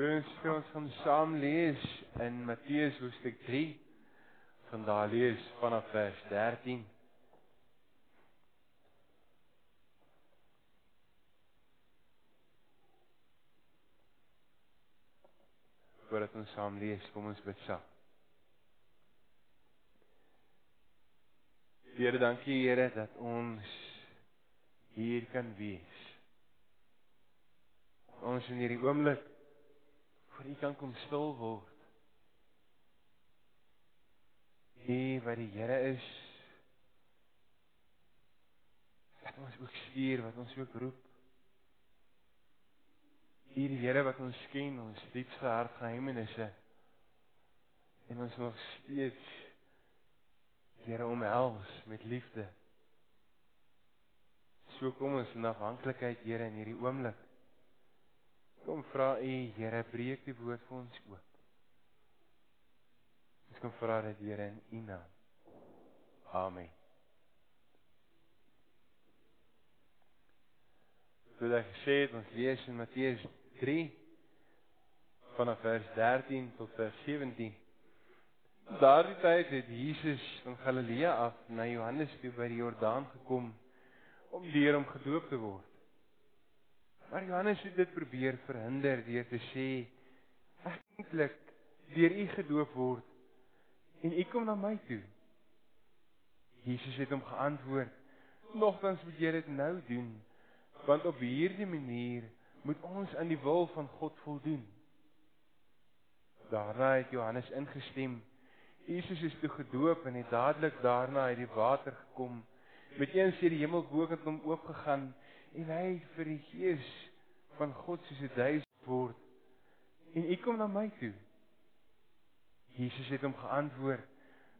Broers, ons gaan saam lees in Matteus hoofstuk 3. Van daar lees vanaf vers 13. Voordat ons saam lees, kom ons bid saam. Here, dankie Here dat ons hier kan wees. Ons in hierdie oomblik voor U kan kom stil word. Hier waar die Here is. Wat ons ook stuur, wat ons ook roep. Hier die Here wat ons ken, ons diepste hartgeheimenisse. En ons nog steeds Here omhels met liefde. So kom ons in afhanklikheid Here in hierdie oomblik. Kom vra U Here breek die woord vir ons oop. Ons kom vra dit Here in U naam. Amen. Soos ek gesê het, ons lees in Matteus 3 vanaf vers 13 tot vers 17. Daardie tyd het Jesus van Galilea af na Johannes toe by die Jordaan gekom om deur hom gedoop te word. Maar Johannes het dit probeer verhinder deur te sê eintlik deur u gedoop word en u kom na my toe. Jesus het hom geantwoord: "Nogtans moet jy dit nou doen, want op hierdie manier moet ons aan die wil van God voldoen." Daarna het Johannes ingestem. Jesus is toe gedoop en het dadelik daarna uit die water gekom. Met eens het die hemel bokant hom oopgegaan en hy vir die gees van God soos 'n duis word en u kom na my toe. Jesus het hom geantwoord: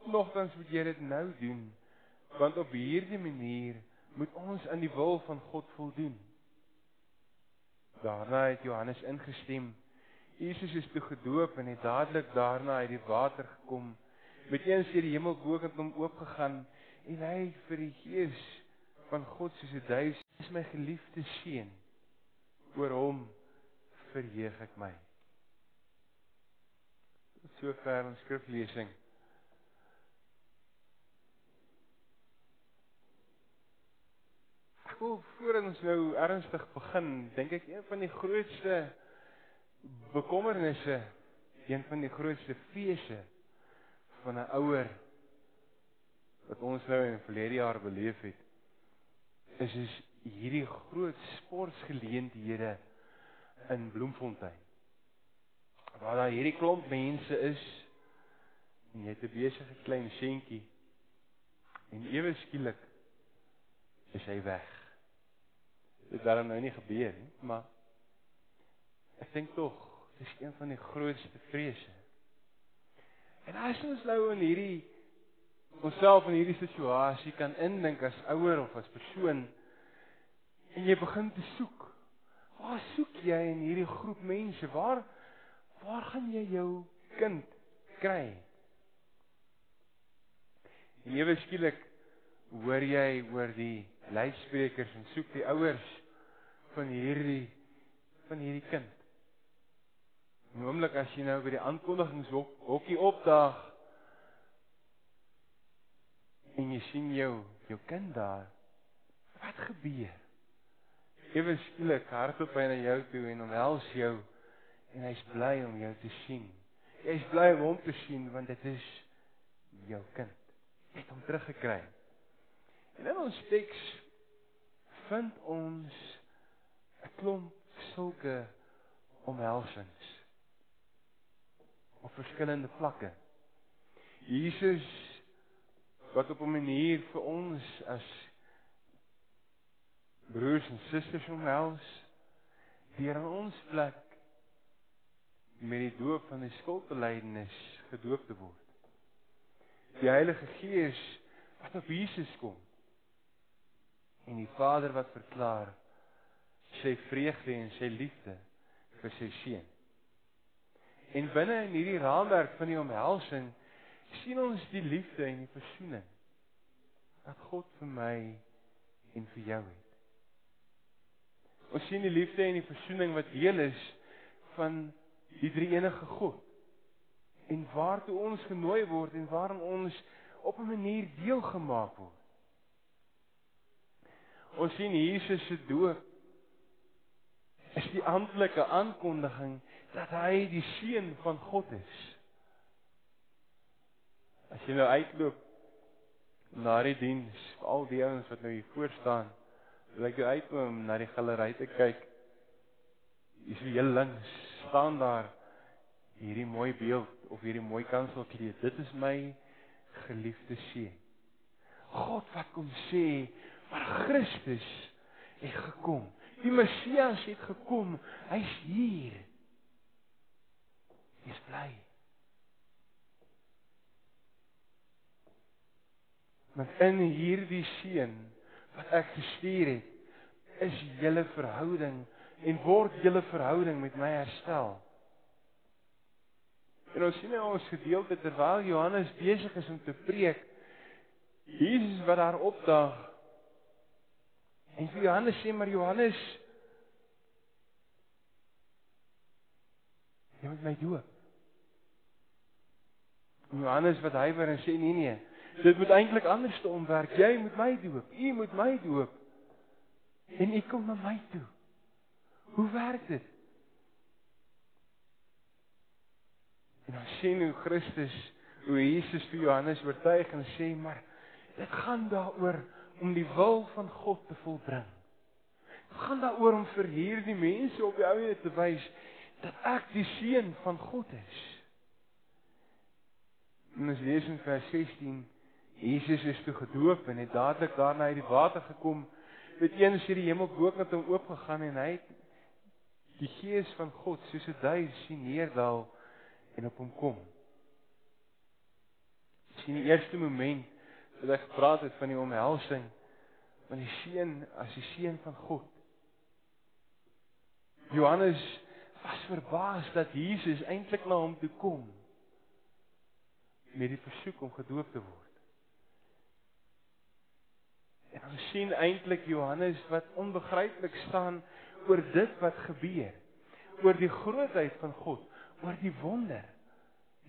"Nogtans moet jy dit nou doen, want op hierdie manier moet ons aan die wil van God voldoen." Daarna het Johannes ingestem. Jesus is toe gedoop en het dadelik daarna uit die water gekom. Met eens het die hemel bokant hom oopgegaan en hy vir die gees van God soos 'n duis is my geliefde seun. Oor hom verheug ek my. Tot sover ons skriflesing. Wil voor ons nou ernstig begin dink ek een van die grootste bekommernisse een van die grootste feesse van 'n ouer wat ons nou in verlede jaar beleef het is is hierdie groot sportgeleenthede in Bloemfontein. Waar daar hierdie klomp mense is en jy het 'n besige klein seentjie en ewe skielik is hy weg. Dit het nou nie gebeur nie, maar ek dink tog dis een van die grootste vrese. En as ons nou in hierdie onsself in hierdie situasie kan indink as ouer of as persoon en jy begin te soek. Waar soek jy in hierdie groep mense? Waar waar gaan jy jou kind kry? En ewe skielik hoor jy oor die luidsprekers en soek die ouers van hierdie van hierdie kind. Nou oomblik as jy nou by die aankondigingshokkie opdaag en jy sien jou jou kind daar. Wat gebeur? Ewe skielik hardloop hy na jou toe en omhels jou en hy's bly om jou te sien. Hy's bly om hom te sien want dit is jou kind. Hy het hom teruggekry. En in ons teks vind ons 'n klomp sulke omhelsings op verskillende vlakke. Jesus wat op 'n manier vir ons as broers en susters omhels deur aan ons plek met die doop van die skuldbelydenis gedoop te word. Die Heilige Gees wat op Jesus kom en die Vader wat verklaar sy vreugde en sy liefde vir sy seun. En binne in hierdie raamwerk van die omhelsing sien ons die liefde en die versoening wat God vir my en vir jou het. Ons sien die liefde en die versoening wat deel is van die drie enige God en waartoe ons genooi word en waarom ons op 'n manier deel gemaak word. Ons sien Jesus se doop is die amptelike aankondiging dat hy die seun van God is. As jy nou uitloop na die diens, al die ouens wat nou hier voor staan, wil ek jou uitnooi na die galery te kyk. Hier is heel links staan daar hierdie mooi beeld of hierdie mooi kanselkleed. Dit is my geliefde seun. God wat kom sê, maar Christus het gekom. Die Messias het gekom. Hy's hier. Hy's bly. Met in hierdie seun wat ek gestuur het, is julle verhouding en word julle verhouding met my herstel. En ons sien nou ons gedeelte terwyl Johannes besig is om te preek, Jesus wat daar opdaag. En vir Johannes sê maar Johannes jy moet my doop. Johannes wat hywer en sê nee nee, dit moet eintlik anders te omwerk. Jy moet my doop. U moet my doop. En u kom na my toe. Hoe werk dit? En dan sien hoe Christus, hoe Jesus vir Johannes oortuig en sê maar dit gaan daaroor om die wil van God te volbring. Dit gaan daaroor om vir hierdie mense op die ouene te wys dat ek die seun van God is. En ons lees in vers 16 Jesus is toe gedoop en het dadelik daarna uit die water gekom. Met een sê die hemel boekant hom oopgegaan en hy het die gees van God soos 'n duif sien neerdal en op hom kom. Sien die eerste oomblik wat ek gepraat het van die omhelsing van die seun as die seun van God. Johannes was verbaas dat Jesus eintlik na hom toe kom met die versoek om gedoop te word. En ons sien eintlik Johannes wat onbegryplik staan oor dit wat gebeur, oor die grootheid van God, oor die wonder,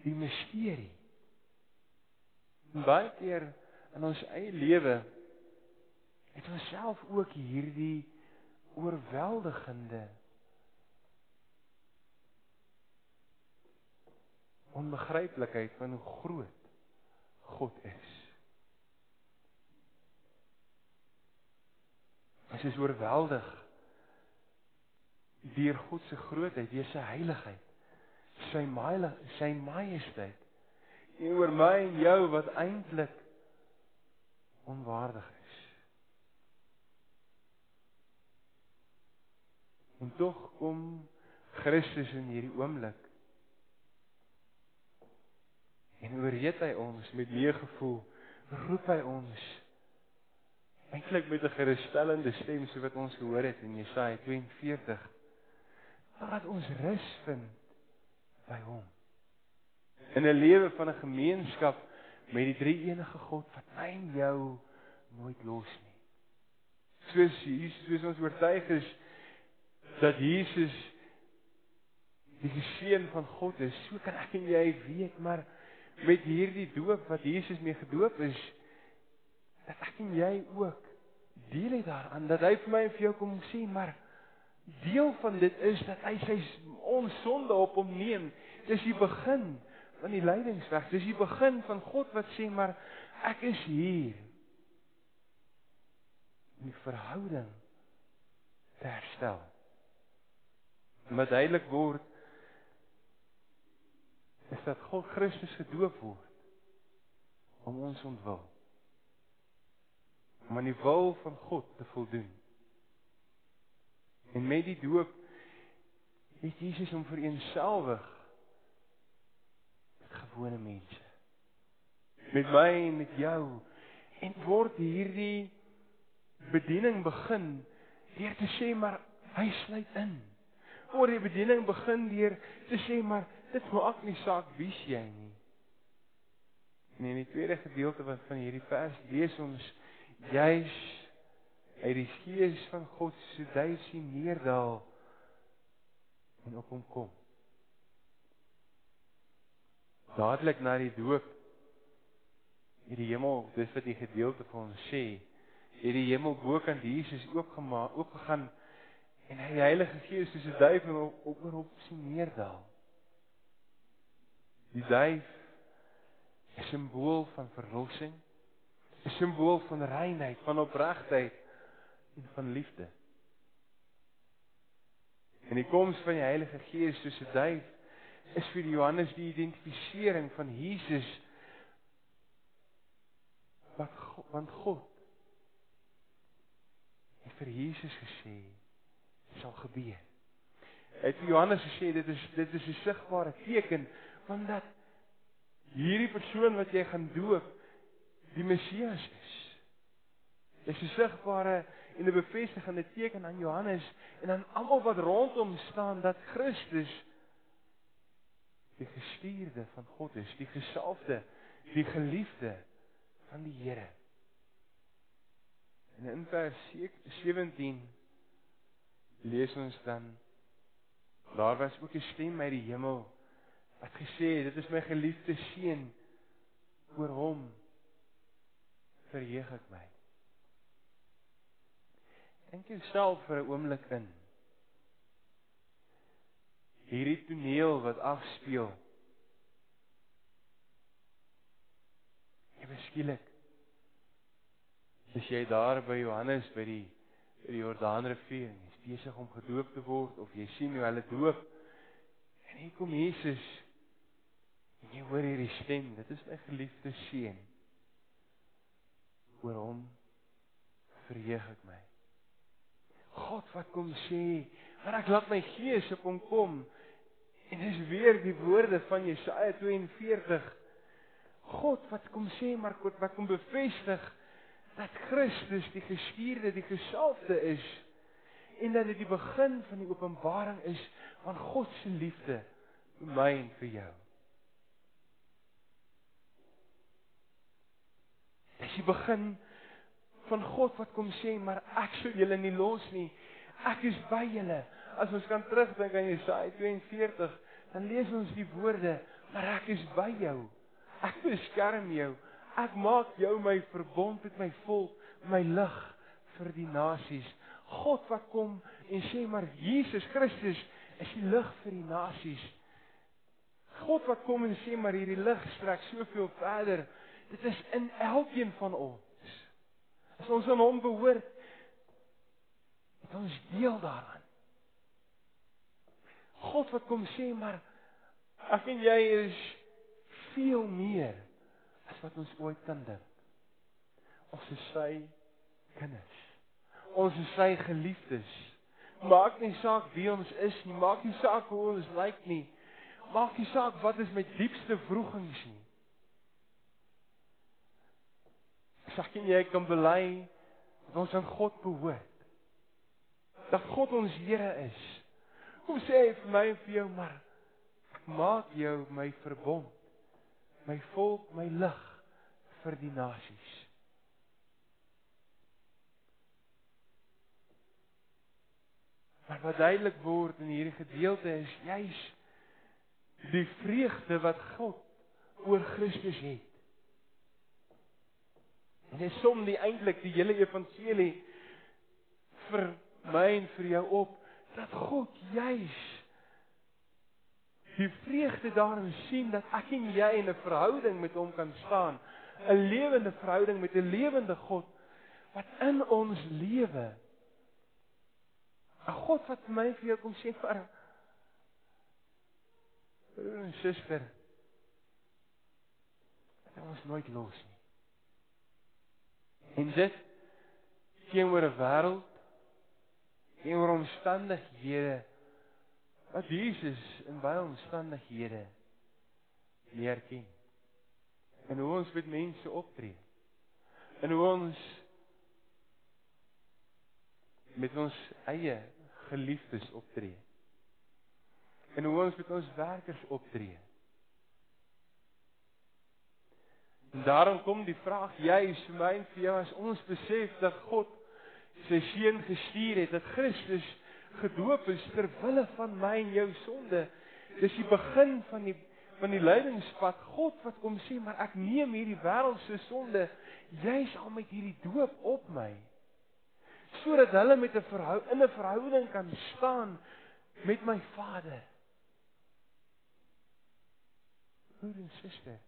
die misterie. Baie keer in ons eie lewe het ons self ook hierdie oorweldigende onbegryplikheid van hoe groot God is. Ons is oorweldig deur God se grootheid, deur sy heiligheid, sy myle, sy majesteit en oor my en jou wat eintlik onwaardig is. En tog kom Christus in hierdie oomblik. En oorreed hy ons met meegevoel, roep hy ons eintlik met 'n gerusstellende stem so wat ons gehoor het in Jesaja 42 dat ons rus vind by hom. In 'n lewe van 'n gemeenskap met die drie enige God wat my en jou nooit los nie. Soos Jesus, soos ons oortuig is dat Jesus die seun van God is, so kan ek en jy weet, maar met hierdie doop wat Jesus mee gedoop is, dat ek en jy ook deel het daaraan dat hy vir my en vir jou kom sien, maar deel van dit is dat hy sy ons sonde op hom neem. Dis die begin van die lydingsweg. Dis die begin van God wat sê maar ek is hier. om die verhouding te herstel. Wat duidelik word is dat God Christus gedoop word om ons ontwil. Om aan die wil van God te voldoen. En met die doop het Jesus hom vereenselwig met gewone mense. Met my en met jou en word hierdie bediening begin deur te sê maar hy sluit in. Word die bediening begin deur te sê maar dit maak nie saak wie jy nie. En in die tweede gedeelte van hierdie vers lees ons juis uit die gees van God se duisie neerdal en op hom kom. dadelik na die doop het die hemel, dis wat die gedeelte vir ons sê, het die hemel bokant Jesus oopgemaak, oopgegaan en hy die Heilige Gees soos 'n duif op op op sien neerdal. Die duif is 'n simbool van verlossing, 'n simbool van reinheid, van opregtheid en van liefde. En die koms van die Heilige Gees soos 'n duif is vir Johannes die identifisering van Jesus wat want God het vir Jesus gesê sal gebeur. Het vir Johannes gesê dit is dit is 'n sigbare teken van dat hierdie persoon wat jy gaan doop die Messias is. Dit is 'n sigbare en 'n bevestigende teken aan Johannes en aan almal wat rondom staan dat Christus die gestuurde van God is, die gesalfde, die geliefde van die Here. En in vers 17 lees ons dan daar was ook 'n stem uit die hemel wat gesê het dit is my geliefde seun oor hom verheug ek my. Dink jouself vir 'n oomblik in. Hierdie toneel wat afspeel. Jy beskielik. As jy daar by Johannes by die by die Jordaanrivier is besig om gedoop te word of jy sien hoe hulle doop en hier kom Jesus en jy hoor hierdie stem, dit is my geliefde seun. Oor hom verheug ek my. God wat kom sê, "Maar ek laat my gees op hom kom." En dis weer die woorde van Jesaja 42. God wat kom sê, maar God wat kom bevestig dat Christus die gestuurde, die gesalfde is en dat dit die begin van die openbaring is van God se liefde vir my en vir jou. Dis die begin van God wat kom sê, maar ek sal julle nie los nie. Ek is by julle. As ons kan terugdink aan Jesaja 42, dan lees ons die woorde, maar ek is by jou. Ek beskerm jou. Ek maak jou my verbond met my volk, my lig vir die nasies. God wat kom en sê maar Jesus Christus is die lig vir die nasies. God wat kom en sê maar hierdie lig strek soveel verder. Dit is in elkeen van ons. As ons aan hom behoort, het ons deel daaraan. God wat kom sê maar ek en jy is veel meer as wat ons ooit kan dink. Ons is sy kinders. Ons is sy geliefdes. Maak nie saak wie ons is nie, maak nie saak hoe ons lyk nie. Maak nie saak wat is my diepste wrogings nie. Sak en jy kan bely dat ons aan God behoort. Dat God ons Here is. Kom sê hy vir my en vir jou maar maak jou my verbond. My volk, my lig vir die nasies. Maar wat duidelik word in hierdie gedeelte is juis die vreugde wat God oor Christus het. Hy som die eintlik die hele evangelie vir my en vir jou op dat God juis die vreugde daarin sien dat ek en jy in 'n verhouding met hom kan staan, 'n lewende verhouding met 'n lewende God wat in ons lewe 'n God wat vir my vir jou kom sê vir broer en suster dat ons nooit los nie. En dit teenoor 'n wêreld teenoor omstandighede wat Jesus in baie omstandighede leer ken. En hoe ons met mense optree. En hoe ons met ons eie geliefdes optree. En hoe ons met ons werkers optree. En daarom kom die vraag juis vir my en vir jou as ons besef dat God sy seun gestuur het, dat Christus gedoop is ter wille van my en jou sonde. Dis die begin van die van die lydingspad, God wat kom sê, maar ek neem hierdie wêreld se sonde juis al met hierdie doop op my. Sodat hulle met 'n verhou in 'n verhouding kan staan met my Vader. Broer en suster.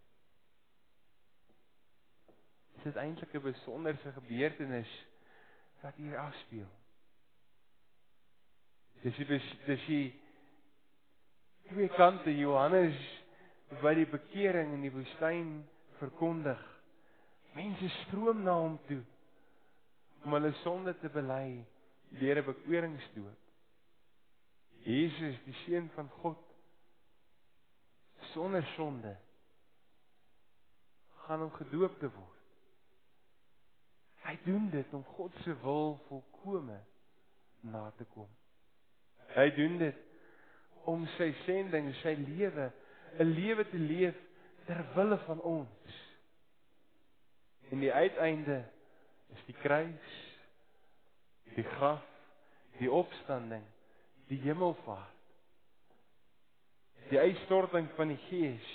Dit is eintlik 'n besonderse gebeurtenis wat hier afspeel. Dis dis dis die twee kante Johannes wat die bekering in die woestyn verkondig. Mense stroom na hom toe om hulle sonde te bely deur 'n bekeringsdoop. Jesus, die seun van God, sonder sonde gaan om gedoop te word. Hy doen dit om God se wil volkome na te kom. Hy doen dit om sy sending, sy lewe, 'n lewe te leef ter wille van ons. En die uiteinde is die kruis, die graf, die opstanding, die hemelvaart. Die uitstorting van die Gees.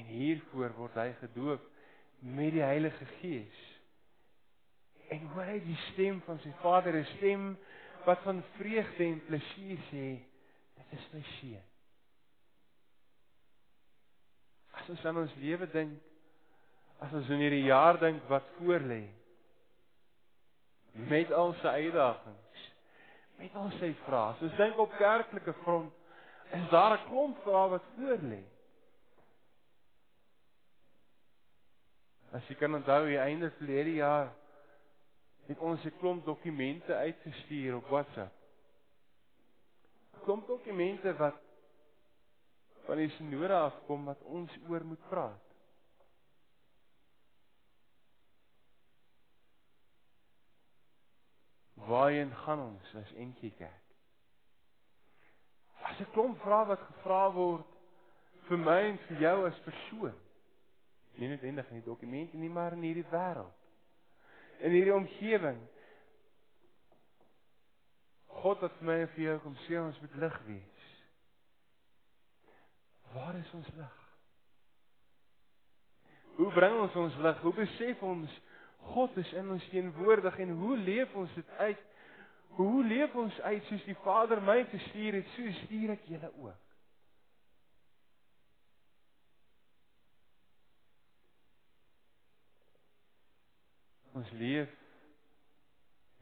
En hiervoor word hy gedoop met die Heilige Gees. En hoor hy die stem van sy Vader, 'n stem wat van vreugde en plesier sê, dit is my seun. As ons aan ons lewe dink, as ons in hierdie jaar dink wat voor lê, met al sy uitdagings, met al sy vrae, as ons dink op kerklike grond, is daar 'n klomp vrae wat voor As jy kan onthou, die einde verlede jaar het ons 'n klomp dokumente uitgestuur op WhatsApp. 'n Klomp dokumente wat van die sinode afkom wat ons oor moet praat. Waarheen gaan ons as NG Kerk? As 'n klomp vrae wat gevra word vir my en vir jou as persoon. Nie net in die dokumente nie, maar in hierdie wêreld in hierdie omgewing. God het my en vir jou kom sê ons moet lig wees. Waar is ons lig? Hoe bring ons ons lig? Hoe besef ons God is in ons teenwoordig en hoe leef ons dit uit? Hoe leef ons uit soos die Vader my gestuur het, so stuur ek julle ook. Ons leef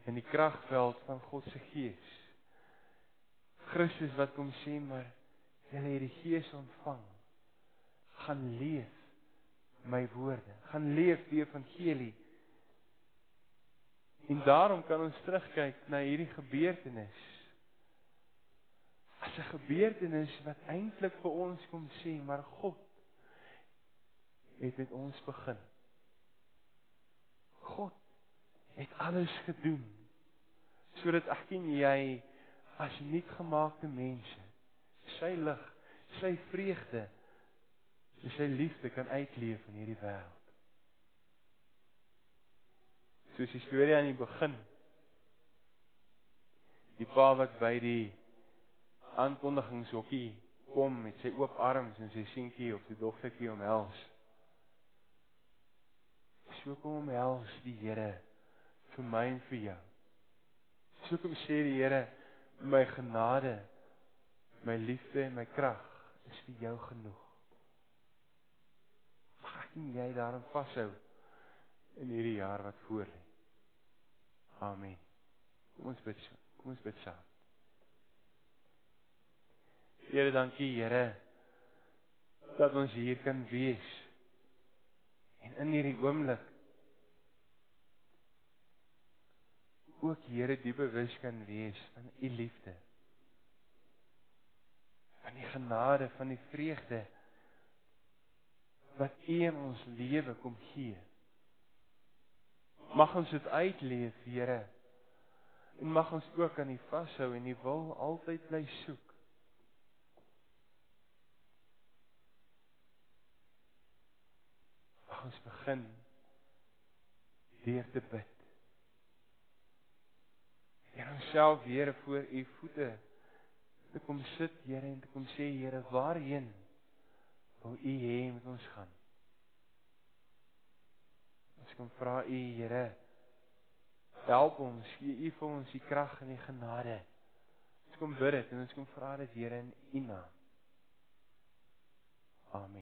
in die kragveld van God se Gees. Christus wat kom sê maar julle het die Gees ontvang. gaan leef my woorde, gaan leef die evangelie. En daarom kan ons terugkyk na hierdie gebeurtenis. As 'n gebeurtenis wat eintlik vir ons kom sê maar God het met ons begin. God het alles gedoen sodat ek en jy as nuutgemaakte mense sy lig, sy vreugde, sy liefde kan uitleef in hierdie wêreld. Soos die storie aan die begin. Die pa wat by die aankondigingshokkie kom met sy oop arms en sy seentjie of sy dogtertjie omhels so kom omhels die Here vir my en vir jou. So kom sê die Here, my genade, my liefde en my krag is vir jou genoeg. Mag ek en jy daarin vashou in hierdie jaar wat voor lê. Amen. Kom ons bid. Kom ons bid saam. Here, dankie Here dat ons hier kan wees. En in hierdie oomblik ook Here die bewus kan wees van u liefde. Van die genade, van die vreugde wat u in ons lewe kom gee. Mag ons dit uitleef, Here. En mag ons ook aan u vashou en u wil altyd bly soek. Mag ons begin deur te bid en onsself weer voor u voete te kom sit Here en te kom sê Here waarheen wil U hê moet ons gaan? Ons kom vra U Here help ons gee U vir ons die krag en die genade. Ons kom bid dit en ons kom vra dit Here in U naam. Amen